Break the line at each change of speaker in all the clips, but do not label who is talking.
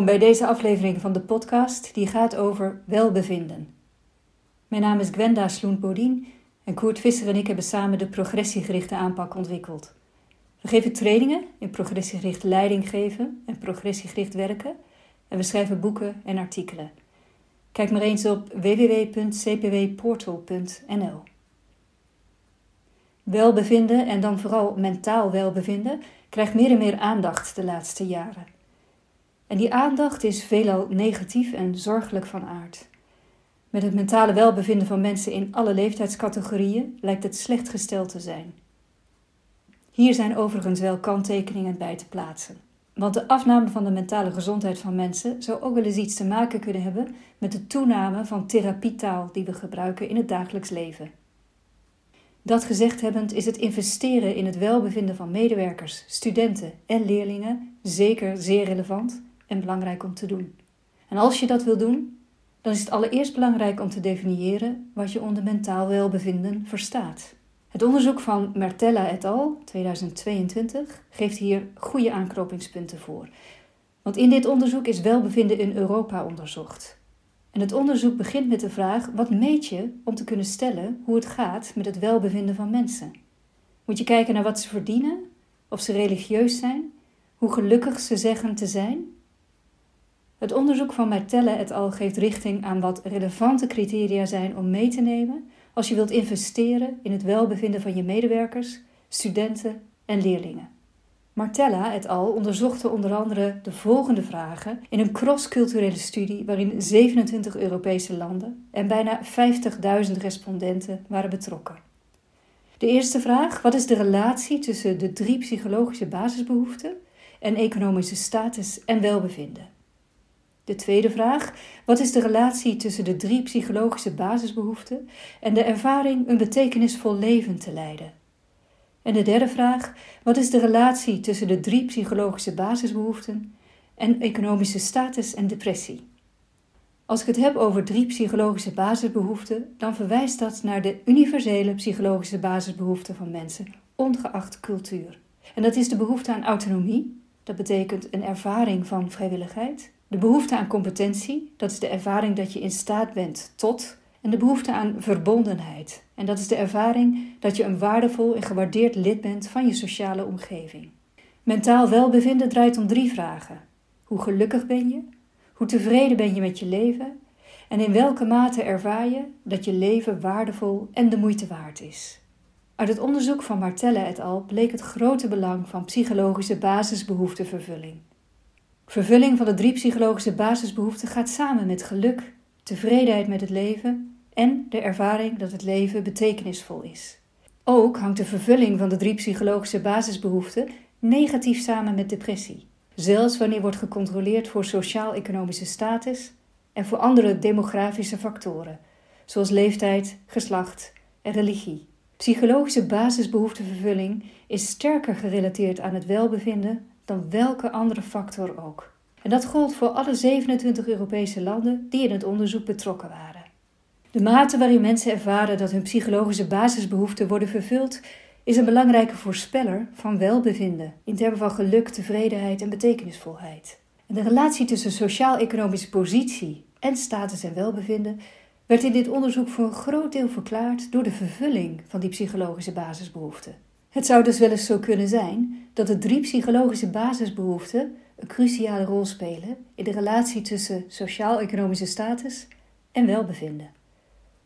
Welkom bij deze aflevering van de podcast die gaat over welbevinden. Mijn naam is Gwenda Sloen-Bodien en Koert Visser en ik hebben samen de progressiegerichte aanpak ontwikkeld. We geven trainingen in progressiegericht leiding geven en progressiegericht werken en we schrijven boeken en artikelen. Kijk maar eens op www.cpwportal.nl. Welbevinden en dan vooral mentaal welbevinden krijgt meer en meer aandacht de laatste jaren. En die aandacht is veelal negatief en zorgelijk van aard. Met het mentale welbevinden van mensen in alle leeftijdscategorieën lijkt het slecht gesteld te zijn. Hier zijn overigens wel kanttekeningen bij te plaatsen. Want de afname van de mentale gezondheid van mensen zou ook wel eens iets te maken kunnen hebben met de toename van therapietaal die we gebruiken in het dagelijks leven. Dat gezegd hebbend is het investeren in het welbevinden van medewerkers, studenten en leerlingen zeker zeer relevant en belangrijk om te doen. En als je dat wil doen, dan is het allereerst belangrijk om te definiëren wat je onder mentaal welbevinden verstaat. Het onderzoek van Mertella et al. 2022 geeft hier goede aanknopingspunten voor. Want in dit onderzoek is welbevinden in Europa onderzocht. En het onderzoek begint met de vraag: wat meet je om te kunnen stellen hoe het gaat met het welbevinden van mensen? Moet je kijken naar wat ze verdienen, of ze religieus zijn, hoe gelukkig ze zeggen te zijn? Het onderzoek van Martelle et al geeft richting aan wat relevante criteria zijn om mee te nemen als je wilt investeren in het welbevinden van je medewerkers, studenten en leerlingen. Martella et al. onderzochten onder andere de volgende vragen in een cross-culturele studie waarin 27 Europese landen en bijna 50.000 respondenten waren betrokken. De eerste vraag: wat is de relatie tussen de drie psychologische basisbehoeften en economische status en welbevinden? De tweede vraag: wat is de relatie tussen de drie psychologische basisbehoeften en de ervaring een betekenisvol leven te leiden? En de derde vraag: wat is de relatie tussen de drie psychologische basisbehoeften en economische status en depressie? Als ik het heb over drie psychologische basisbehoeften, dan verwijst dat naar de universele psychologische basisbehoeften van mensen, ongeacht cultuur. En dat is de behoefte aan autonomie, dat betekent een ervaring van vrijwilligheid. De behoefte aan competentie, dat is de ervaring dat je in staat bent tot. En de behoefte aan verbondenheid, en dat is de ervaring dat je een waardevol en gewaardeerd lid bent van je sociale omgeving. Mentaal welbevinden draait om drie vragen: hoe gelukkig ben je? Hoe tevreden ben je met je leven? En in welke mate ervaar je dat je leven waardevol en de moeite waard is? Uit het onderzoek van Martelle et al. bleek het grote belang van psychologische basisbehoeftevervulling. Vervulling van de drie psychologische basisbehoeften gaat samen met geluk, tevredenheid met het leven en de ervaring dat het leven betekenisvol is. Ook hangt de vervulling van de drie psychologische basisbehoeften negatief samen met depressie, zelfs wanneer wordt gecontroleerd voor sociaal-economische status en voor andere demografische factoren, zoals leeftijd, geslacht en religie. Psychologische basisbehoeftevervulling is sterker gerelateerd aan het welbevinden dan welke andere factor ook. En dat gold voor alle 27 Europese landen die in het onderzoek betrokken waren. De mate waarin mensen ervaren dat hun psychologische basisbehoeften worden vervuld, is een belangrijke voorspeller van welbevinden in termen van geluk, tevredenheid en betekenisvolheid. En de relatie tussen sociaal-economische positie en status en welbevinden werd in dit onderzoek voor een groot deel verklaard door de vervulling van die psychologische basisbehoeften. Het zou dus wel eens zo kunnen zijn dat de drie psychologische basisbehoeften een cruciale rol spelen in de relatie tussen sociaal-economische status en welbevinden.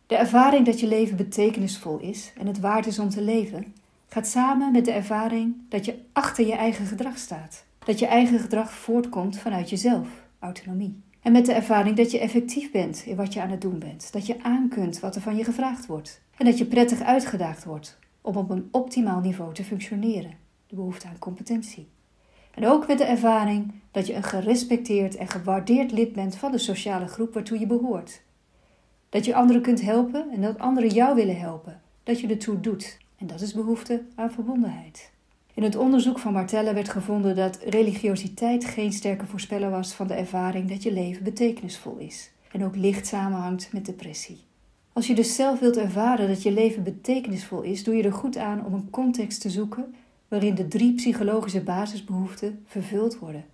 De ervaring dat je leven betekenisvol is en het waard is om te leven, gaat samen met de ervaring dat je achter je eigen gedrag staat. Dat je eigen gedrag voortkomt vanuit jezelf, autonomie. En met de ervaring dat je effectief bent in wat je aan het doen bent. Dat je aankunt wat er van je gevraagd wordt. En dat je prettig uitgedaagd wordt om op een optimaal niveau te functioneren. De behoefte aan competentie. En ook met de ervaring dat je een gerespecteerd en gewaardeerd lid bent van de sociale groep waartoe je behoort. Dat je anderen kunt helpen en dat anderen jou willen helpen. Dat je ertoe doet. En dat is behoefte aan verbondenheid. In het onderzoek van Martelle werd gevonden dat religiositeit geen sterke voorspeller was van de ervaring dat je leven betekenisvol is. En ook licht samenhangt met depressie. Als je dus zelf wilt ervaren dat je leven betekenisvol is, doe je er goed aan om een context te zoeken waarin de drie psychologische basisbehoeften vervuld worden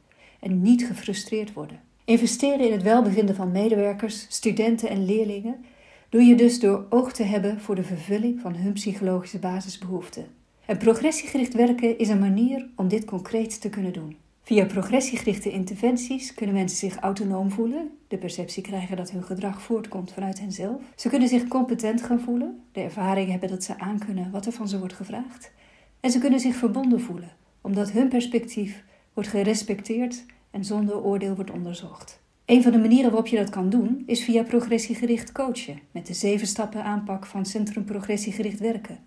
en niet gefrustreerd worden. Investeren in het welbevinden van medewerkers, studenten en leerlingen doe je dus door oog te hebben voor de vervulling van hun psychologische basisbehoeften. En progressiegericht werken is een manier om dit concreet te kunnen doen. Via progressiegerichte interventies kunnen mensen zich autonoom voelen, de perceptie krijgen dat hun gedrag voortkomt vanuit henzelf. Ze kunnen zich competent gaan voelen, de ervaring hebben dat ze aankunnen wat er van ze wordt gevraagd. En ze kunnen zich verbonden voelen, omdat hun perspectief wordt gerespecteerd en zonder oordeel wordt onderzocht. Een van de manieren waarop je dat kan doen is via progressiegericht coachen, met de zeven stappen aanpak van Centrum Progressiegericht Werken.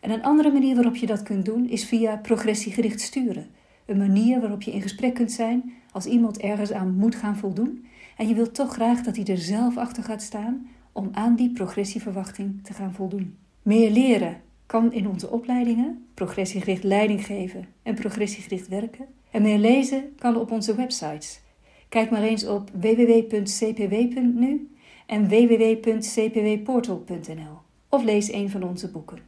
En een andere manier waarop je dat kunt doen is via progressiegericht sturen. Een manier waarop je in gesprek kunt zijn als iemand ergens aan moet gaan voldoen en je wilt toch graag dat hij er zelf achter gaat staan om aan die progressieverwachting te gaan voldoen. Meer leren kan in onze opleidingen progressiegericht leiding geven en progressiegericht werken. En meer lezen kan op onze websites. Kijk maar eens op www.cpw.nu en www.cpwportal.nl of lees een van onze boeken.